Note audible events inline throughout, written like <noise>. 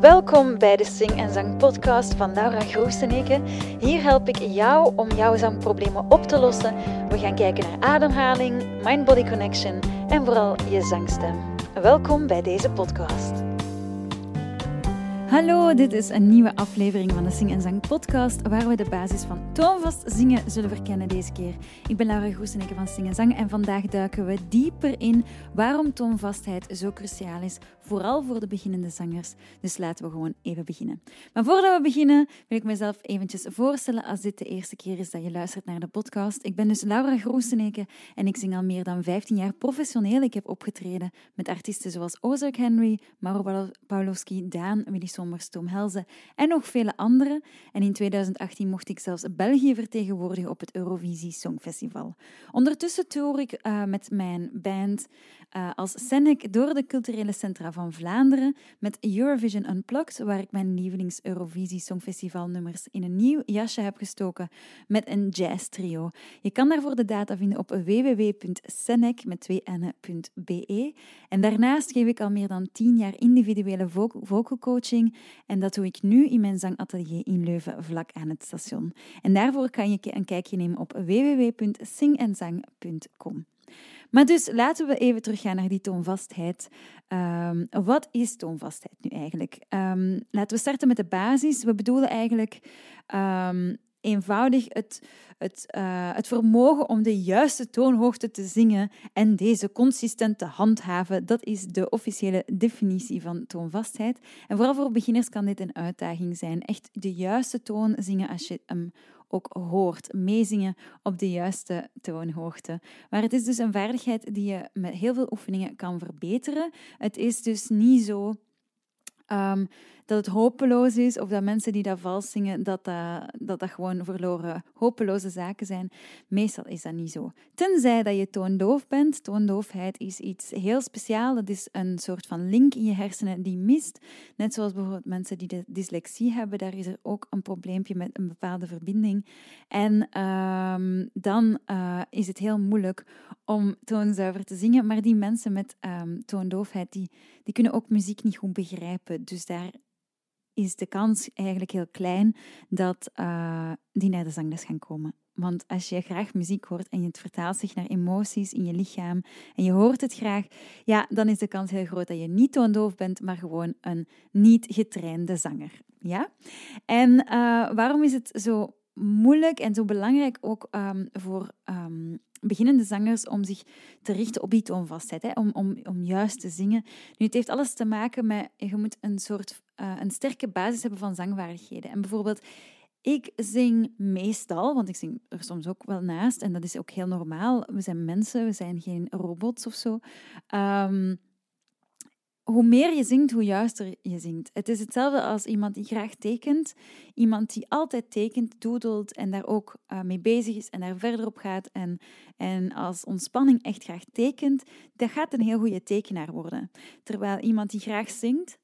Welkom bij de Sing en Zang podcast van Laura Groeseneke. Hier help ik jou om jouw zangproblemen op te lossen. We gaan kijken naar ademhaling, mind-body connection en vooral je zangstem. Welkom bij deze podcast. Hallo, dit is een nieuwe aflevering van de Sing en Zang podcast, waar we de basis van toonvast zingen zullen verkennen deze keer. Ik ben Laura Groeseneke van Sing en Zang en vandaag duiken we dieper in waarom toonvastheid zo cruciaal is, vooral voor de beginnende zangers. Dus laten we gewoon even beginnen. Maar voordat we beginnen, wil ik mezelf eventjes voorstellen als dit de eerste keer is dat je luistert naar de podcast. Ik ben dus Laura Groeseneke en ik zing al meer dan 15 jaar professioneel. Ik heb opgetreden met artiesten zoals Ozark Henry, Mauro Pawlowski, Daan, Willy Sommers, Tom Helze en nog vele anderen. En in 2018 mocht ik zelfs België vertegenwoordigen op het Eurovisie Songfestival. Ondertussen toer ik uh, met mijn band uh, als Senec door de culturele centra van Vlaanderen met Eurovision Unplugged, waar ik mijn lievelings Eurovisie Songfestival nummers in een nieuw jasje heb gestoken met een jazz trio. Je kan daarvoor de data vinden op www.senec met En daarnaast geef ik al meer dan tien jaar individuele vocal coaching en dat doe ik nu in mijn zangatelier in Leuven, vlak aan het station. En daarvoor kan je een kijkje nemen op www.singenzang.com. Maar dus laten we even teruggaan naar die toonvastheid. Um, wat is toonvastheid nu eigenlijk? Um, laten we starten met de basis. We bedoelen eigenlijk um, eenvoudig het, het, uh, het vermogen om de juiste toonhoogte te zingen en deze consistent te handhaven. Dat is de officiële definitie van toonvastheid. En vooral voor beginners kan dit een uitdaging zijn. Echt de juiste toon zingen als je hem ook hoort. Meezingen op de juiste toonhoogte. Maar het is dus een vaardigheid die je met heel veel oefeningen kan verbeteren. Het is dus niet zo um, dat het hopeloos is of dat mensen die dat vals zingen, dat dat, dat, dat gewoon verloren hopeloze zaken zijn. Meestal is dat niet zo. Tenzij dat je toondoof bent. Toondoofheid is iets heel speciaals. Dat is een soort van link in je hersenen die mist. Net zoals bijvoorbeeld mensen die dyslexie hebben, daar is er ook een probleempje met een bepaalde verbinding. En um, dan uh, is het heel moeilijk om toonzuiver te zingen. Maar die mensen met um, toondoofheid, die, die kunnen ook muziek niet goed begrijpen. Dus daar is de kans eigenlijk heel klein dat uh, die naar de zangles gaan komen. Want als je graag muziek hoort en het vertaalt zich naar emoties in je lichaam en je hoort het graag, ja, dan is de kans heel groot dat je niet toondoof bent, maar gewoon een niet getrainde zanger. Ja? En uh, waarom is het zo moeilijk en zo belangrijk ook um, voor um, beginnende zangers om zich te richten op die toonvastheid, hè, om, om, om juist te zingen. Nu, het heeft alles te maken met, je moet een soort, uh, een sterke basis hebben van zangvaardigheden. En bijvoorbeeld, ik zing meestal, want ik zing er soms ook wel naast, en dat is ook heel normaal. We zijn mensen, we zijn geen robots of zo. Um, hoe meer je zingt, hoe juister je zingt. Het is hetzelfde als iemand die graag tekent. Iemand die altijd tekent, doodelt en daar ook uh, mee bezig is en daar verder op gaat. En, en als ontspanning echt graag tekent, dat gaat een heel goede tekenaar worden. Terwijl iemand die graag zingt,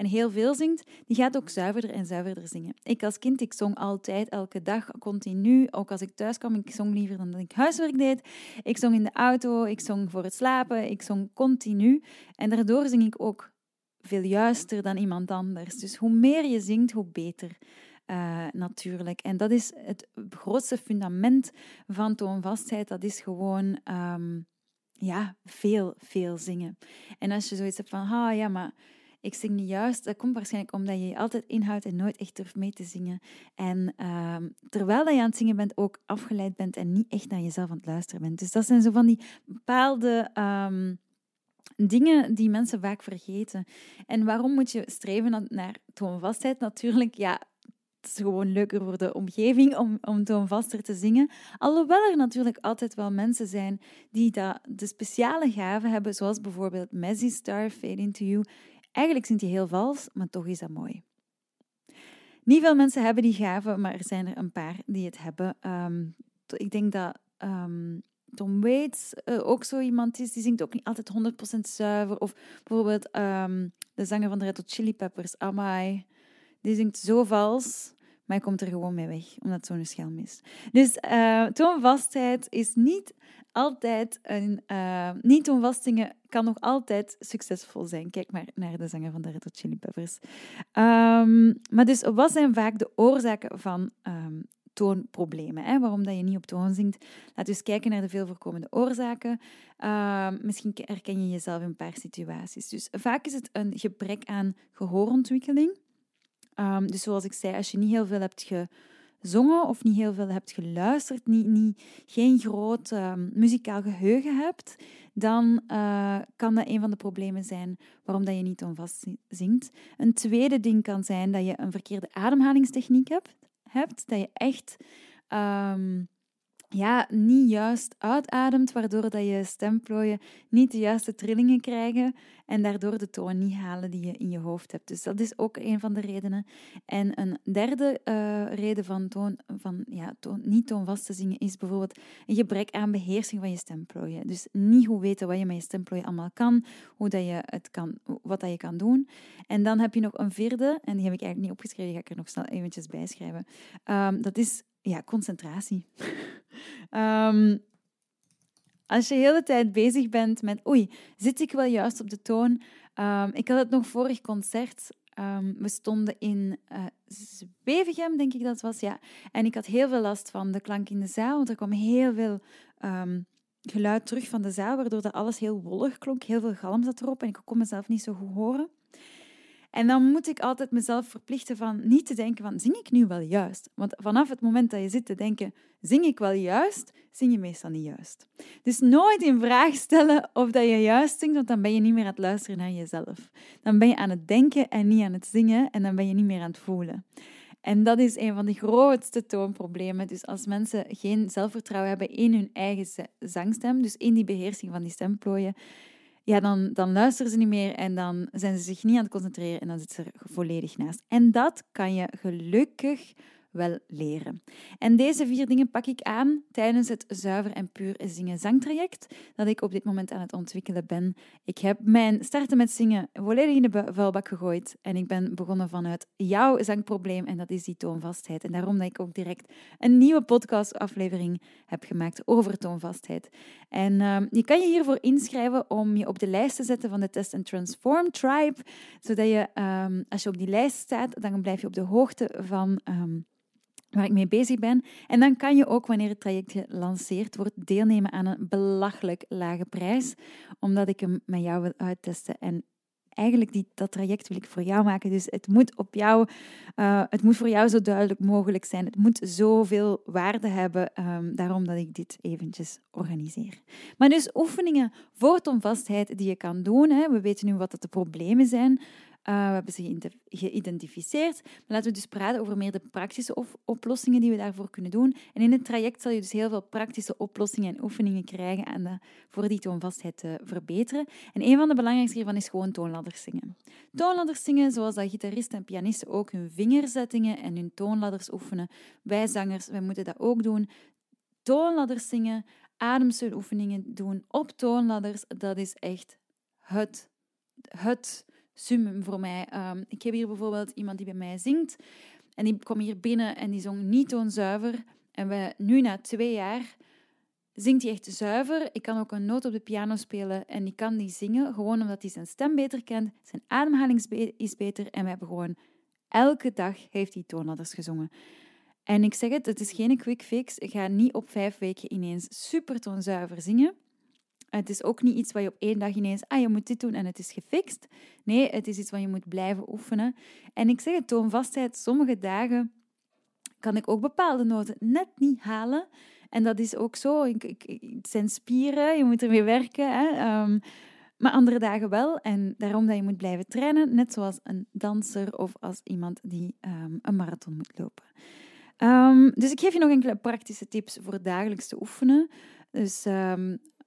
en heel veel zingt, die gaat ook zuiverder en zuiverder zingen. Ik als kind, ik zong altijd, elke dag, continu. Ook als ik thuis kwam, ik zong liever dan dat ik huiswerk deed. Ik zong in de auto, ik zong voor het slapen, ik zong continu. En daardoor zing ik ook veel juister dan iemand anders. Dus hoe meer je zingt, hoe beter. Uh, natuurlijk. En dat is het grootste fundament van toonvastheid. Dat is gewoon um, ja, veel, veel zingen. En als je zoiets hebt van, ah ja, maar ik zing niet juist. Dat komt waarschijnlijk omdat je je altijd inhoudt en nooit echt durft mee te zingen. En uh, terwijl dat je aan het zingen bent, ook afgeleid bent en niet echt naar jezelf aan het luisteren bent. Dus dat zijn zo van die bepaalde um, dingen die mensen vaak vergeten. En waarom moet je streven naar toonvastheid? Natuurlijk, ja, het is gewoon leuker voor de omgeving om, om toonvaster te zingen. Alhoewel er natuurlijk altijd wel mensen zijn die dat, de speciale gaven hebben, zoals bijvoorbeeld Messi Star, Fade Into You. Eigenlijk zingt hij heel vals, maar toch is dat mooi. Niet veel mensen hebben die gaven, maar er zijn er een paar die het hebben. Um, ik denk dat um, Tom Waits uh, ook zo iemand is. Die zingt ook niet altijd 100% zuiver. Of bijvoorbeeld um, de zanger van de Red Hot Chili Peppers, Amai. Die zingt zo vals, maar hij komt er gewoon mee weg, omdat het zo'n schelm is. Dus uh, toonvastheid is niet altijd een uh, niet zingen kan nog altijd succesvol zijn. Kijk maar naar de zanger van de Red Hot Chili Peppers. Um, maar dus wat zijn vaak de oorzaken van um, toonproblemen? Hè? Waarom dat je niet op toon zingt? We eens kijken naar de veel voorkomende oorzaken. Uh, misschien herken je jezelf in een paar situaties. Dus vaak is het een gebrek aan gehoorontwikkeling. Dus zoals ik zei, als je niet heel veel hebt ge gezongen of niet heel veel hebt geluisterd, niet, niet, geen groot uh, muzikaal geheugen hebt, dan uh, kan dat een van de problemen zijn waarom dat je niet onvast zingt. Een tweede ding kan zijn dat je een verkeerde ademhalingstechniek hebt, hebt dat je echt um, ja, niet juist uitademt, waardoor dat je stemplooien niet de juiste trillingen krijgen en daardoor de toon niet halen die je in je hoofd hebt. Dus dat is ook een van de redenen. En een derde uh, reden van, toon, van ja, toon, niet toonvast te zingen is bijvoorbeeld een gebrek aan beheersing van je stemplooien. Dus niet goed weten wat je met je stemplooien allemaal kan, hoe dat je het kan, wat dat je kan doen. En dan heb je nog een vierde, en die heb ik eigenlijk niet opgeschreven, die ga ik er nog snel eventjes bij schrijven. Um, dat is ja, concentratie. <laughs> um, als je de hele tijd bezig bent met, oei, zit ik wel juist op de toon? Um, ik had het nog vorig concert. Um, we stonden in uh, Zwevegem, denk ik dat het was, ja. En ik had heel veel last van de klank in de zaal, want er kwam heel veel geluid terug van de zaal, waardoor dat alles heel wollig klonk. Heel veel galm zat erop en ik kon mezelf niet zo goed horen. En dan moet ik altijd mezelf verplichten van niet te denken van, zing ik nu wel juist? Want vanaf het moment dat je zit te denken, zing ik wel juist, zing je meestal niet juist. Dus nooit in vraag stellen of dat je juist zingt, want dan ben je niet meer aan het luisteren naar jezelf. Dan ben je aan het denken en niet aan het zingen en dan ben je niet meer aan het voelen. En dat is een van de grootste toonproblemen. Dus als mensen geen zelfvertrouwen hebben in hun eigen zangstem, dus in die beheersing van die stemplooien, ja, dan, dan luisteren ze niet meer en dan zijn ze zich niet aan het concentreren en dan zitten ze er volledig naast. En dat kan je gelukkig wel leren. En deze vier dingen pak ik aan tijdens het zuiver en puur zingen zangtraject dat ik op dit moment aan het ontwikkelen ben. Ik heb mijn starten met zingen volledig in de vuilbak gegooid en ik ben begonnen vanuit jouw zangprobleem en dat is die toonvastheid. En daarom dat ik ook direct een nieuwe podcastaflevering heb gemaakt over toonvastheid. En uh, je kan je hiervoor inschrijven om je op de lijst te zetten van de Test and Transform Tribe, zodat je, um, als je op die lijst staat, dan blijf je op de hoogte van um, waar ik mee bezig ben. En dan kan je ook, wanneer het traject gelanceerd wordt, deelnemen aan een belachelijk lage prijs, omdat ik hem met jou wil uittesten. En eigenlijk die, dat traject wil ik voor jou maken. Dus het moet, op jou, uh, het moet voor jou zo duidelijk mogelijk zijn. Het moet zoveel waarde hebben. Um, daarom dat ik dit eventjes organiseer. Maar dus oefeningen voor toonvastheid die je kan doen. Hè. We weten nu wat de problemen zijn. Uh, we hebben ze geïdentificeerd. Maar laten we dus praten over meer de praktische oplossingen die we daarvoor kunnen doen. En in het traject zal je dus heel veel praktische oplossingen en oefeningen krijgen aan de, voor die toonvastheid te verbeteren. En een van de belangrijkste hiervan is gewoon toonladders zingen. Toonladders zingen, zoals dat gitaristen en pianisten ook hun vingerzettingen en hun toonladders oefenen. Wij zangers, wij moeten dat ook doen. Toonladders zingen, ademsteunoefeningen doen op toonladders, dat is echt het, het summum voor mij. Um, ik heb hier bijvoorbeeld iemand die bij mij zingt. En die kwam hier binnen en die zong niet toonzuiver. En we, nu na twee jaar zingt hij echt zuiver. Ik kan ook een noot op de piano spelen en die kan die zingen. Gewoon omdat hij zijn stem beter kent. Zijn ademhaling is beter. En we hebben gewoon elke dag heeft hij toonladders gezongen. En ik zeg het, het is geen quick fix. Ik ga niet op vijf weken ineens super toonzuiver zingen. Het is ook niet iets waar je op één dag ineens, ah, je moet dit doen en het is gefixt. Nee, het is iets wat je moet blijven oefenen. En ik zeg het, toonvastheid, sommige dagen kan ik ook bepaalde noten net niet halen. En dat is ook zo. Ik, ik, het zijn spieren, je moet ermee werken. Hè? Ehm, maar andere dagen wel. En daarom dat je moet blijven trainen, net zoals een danser of als iemand die um, een marathon moet lopen. Um, dus ik geef je nog enkele praktische tips voor dagelijks te oefenen. Dus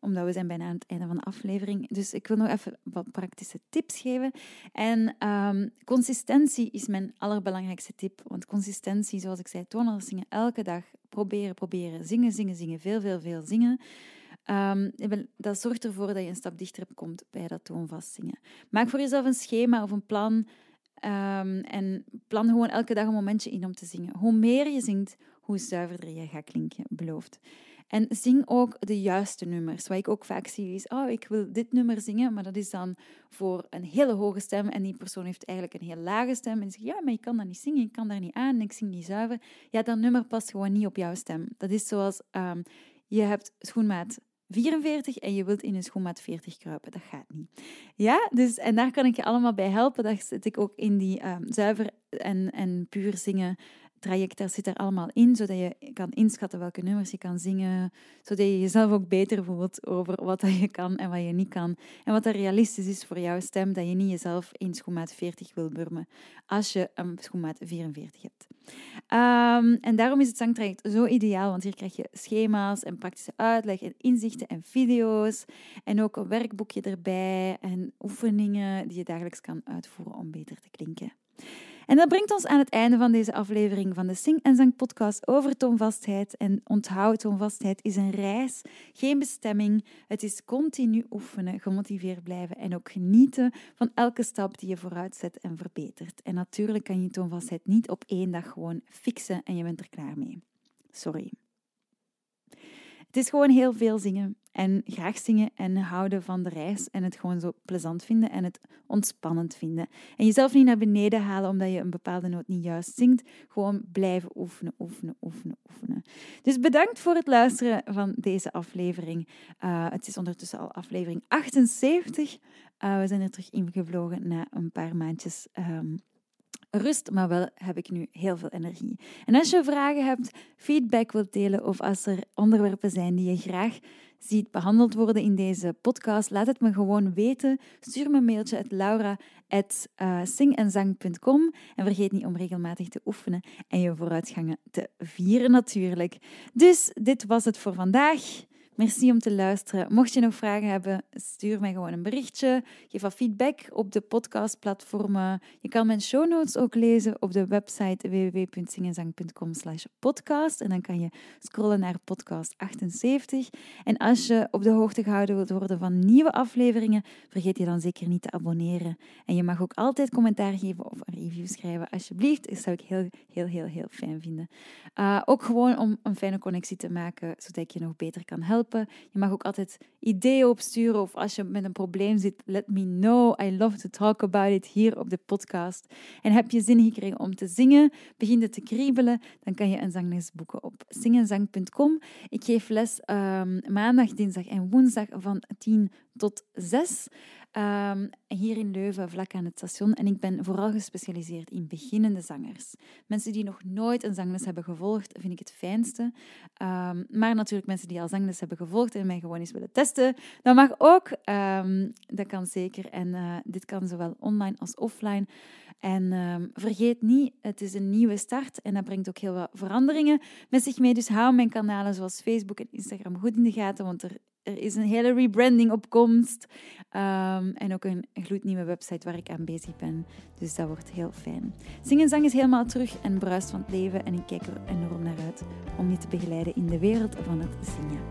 omdat we zijn bijna aan het einde van de aflevering. Dus ik wil nog even wat praktische tips geven. En um, consistentie is mijn allerbelangrijkste tip. Want consistentie, zoals ik zei, toonladders zingen elke dag. Proberen, proberen. Zingen, zingen, zingen. Veel, veel, veel zingen. Um, dat zorgt ervoor dat je een stap dichter komt bij dat toonvast zingen. Maak voor jezelf een schema of een plan. Um, en plan gewoon elke dag een momentje in om te zingen. Hoe meer je zingt, hoe zuiverder je gaat klinken, beloofd. En zing ook de juiste nummers. Wat ik ook vaak zie is, oh, ik wil dit nummer zingen, maar dat is dan voor een hele hoge stem en die persoon heeft eigenlijk een heel lage stem en zegt, ja, maar ik kan dat niet zingen, ik kan daar niet aan ik zing niet zuiver. Ja, dat nummer past gewoon niet op jouw stem. Dat is zoals, um, je hebt schoenmaat 44 en je wilt in een schoenmaat 40 kruipen. Dat gaat niet. Ja, dus, en daar kan ik je allemaal bij helpen. Dat zit ik ook in die um, zuiver en, en puur zingen traject, daar zit er allemaal in, zodat je kan inschatten welke nummers je kan zingen, zodat je jezelf ook beter voelt over wat dat je kan en wat je niet kan. En wat er realistisch is voor jouw stem, dat je niet jezelf in schoenmaat 40 wil burmen als je een schoenmaat 44 hebt. Um, en daarom is het zangtraject zo ideaal, want hier krijg je schema's en praktische uitleg en inzichten en video's en ook een werkboekje erbij en oefeningen die je dagelijks kan uitvoeren om beter te klinken. En dat brengt ons aan het einde van deze aflevering van de Sing en Zang podcast over toonvastheid. En onthoud, toonvastheid is een reis, geen bestemming. Het is continu oefenen, gemotiveerd blijven en ook genieten van elke stap die je vooruit zet en verbetert. En natuurlijk kan je toonvastheid niet op één dag gewoon fixen en je bent er klaar mee. Sorry. Het is gewoon heel veel zingen en graag zingen en houden van de reis en het gewoon zo plezant vinden en het ontspannend vinden. En jezelf niet naar beneden halen omdat je een bepaalde noot niet juist zingt. Gewoon blijven oefenen, oefenen, oefenen, oefenen. Dus bedankt voor het luisteren van deze aflevering. Uh, het is ondertussen al aflevering 78. Uh, we zijn er terug ingevlogen na een paar maandjes. Um, rust, maar wel heb ik nu heel veel energie. En als je vragen hebt, feedback wilt delen of als er onderwerpen zijn die je graag ziet behandeld worden in deze podcast, laat het me gewoon weten. Stuur me een mailtje at laura.singenzang.com en vergeet niet om regelmatig te oefenen en je vooruitgangen te vieren natuurlijk. Dus dit was het voor vandaag. Merci om te luisteren. Mocht je nog vragen hebben, stuur mij gewoon een berichtje. Geef wat feedback op de podcastplatformen. Je kan mijn show notes ook lezen op de website www.zingenzang.com podcast. En dan kan je scrollen naar podcast 78. En als je op de hoogte gehouden wilt worden van nieuwe afleveringen, vergeet je dan zeker niet te abonneren. En je mag ook altijd commentaar geven of een review schrijven, alsjeblieft. Dat zou ik heel, heel, heel, heel fijn vinden. Uh, ook gewoon om een fijne connectie te maken, zodat ik je nog beter kan helpen je mag ook altijd ideeën opsturen of als je met een probleem zit, let me know. I love to talk about it hier op de podcast. En heb je zin gekregen om te zingen, begin het te kriebelen, dan kan je een zangles boeken op zingenzang.com. Ik geef les um, maandag, dinsdag en woensdag van 10 tot 6. Um, hier in Leuven, vlak aan het station. En ik ben vooral gespecialiseerd in beginnende zangers. Mensen die nog nooit een zangles hebben gevolgd, vind ik het fijnste. Um, maar natuurlijk mensen die al zangles hebben gevolgd en mij gewoon eens willen testen. Dat mag ook. Um, dat kan zeker. En uh, dit kan zowel online als offline. En vergeet niet, het is een nieuwe start en dat brengt ook heel wat veranderingen met zich mee. Dus hou mijn kanalen zoals Facebook en Instagram goed in de gaten, want er er is een hele rebranding op komst. Um, en ook een gloednieuwe website waar ik aan bezig ben. Dus dat wordt heel fijn. Zing en zang is helemaal terug en bruist van het leven. En ik kijk er enorm naar uit om je te begeleiden in de wereld van het zingen.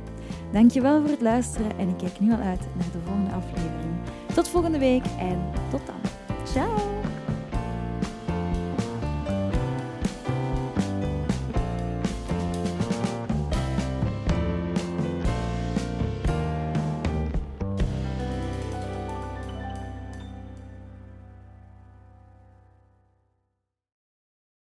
Dankjewel voor het luisteren en ik kijk nu al uit naar de volgende aflevering. Tot volgende week en tot dan. Ciao!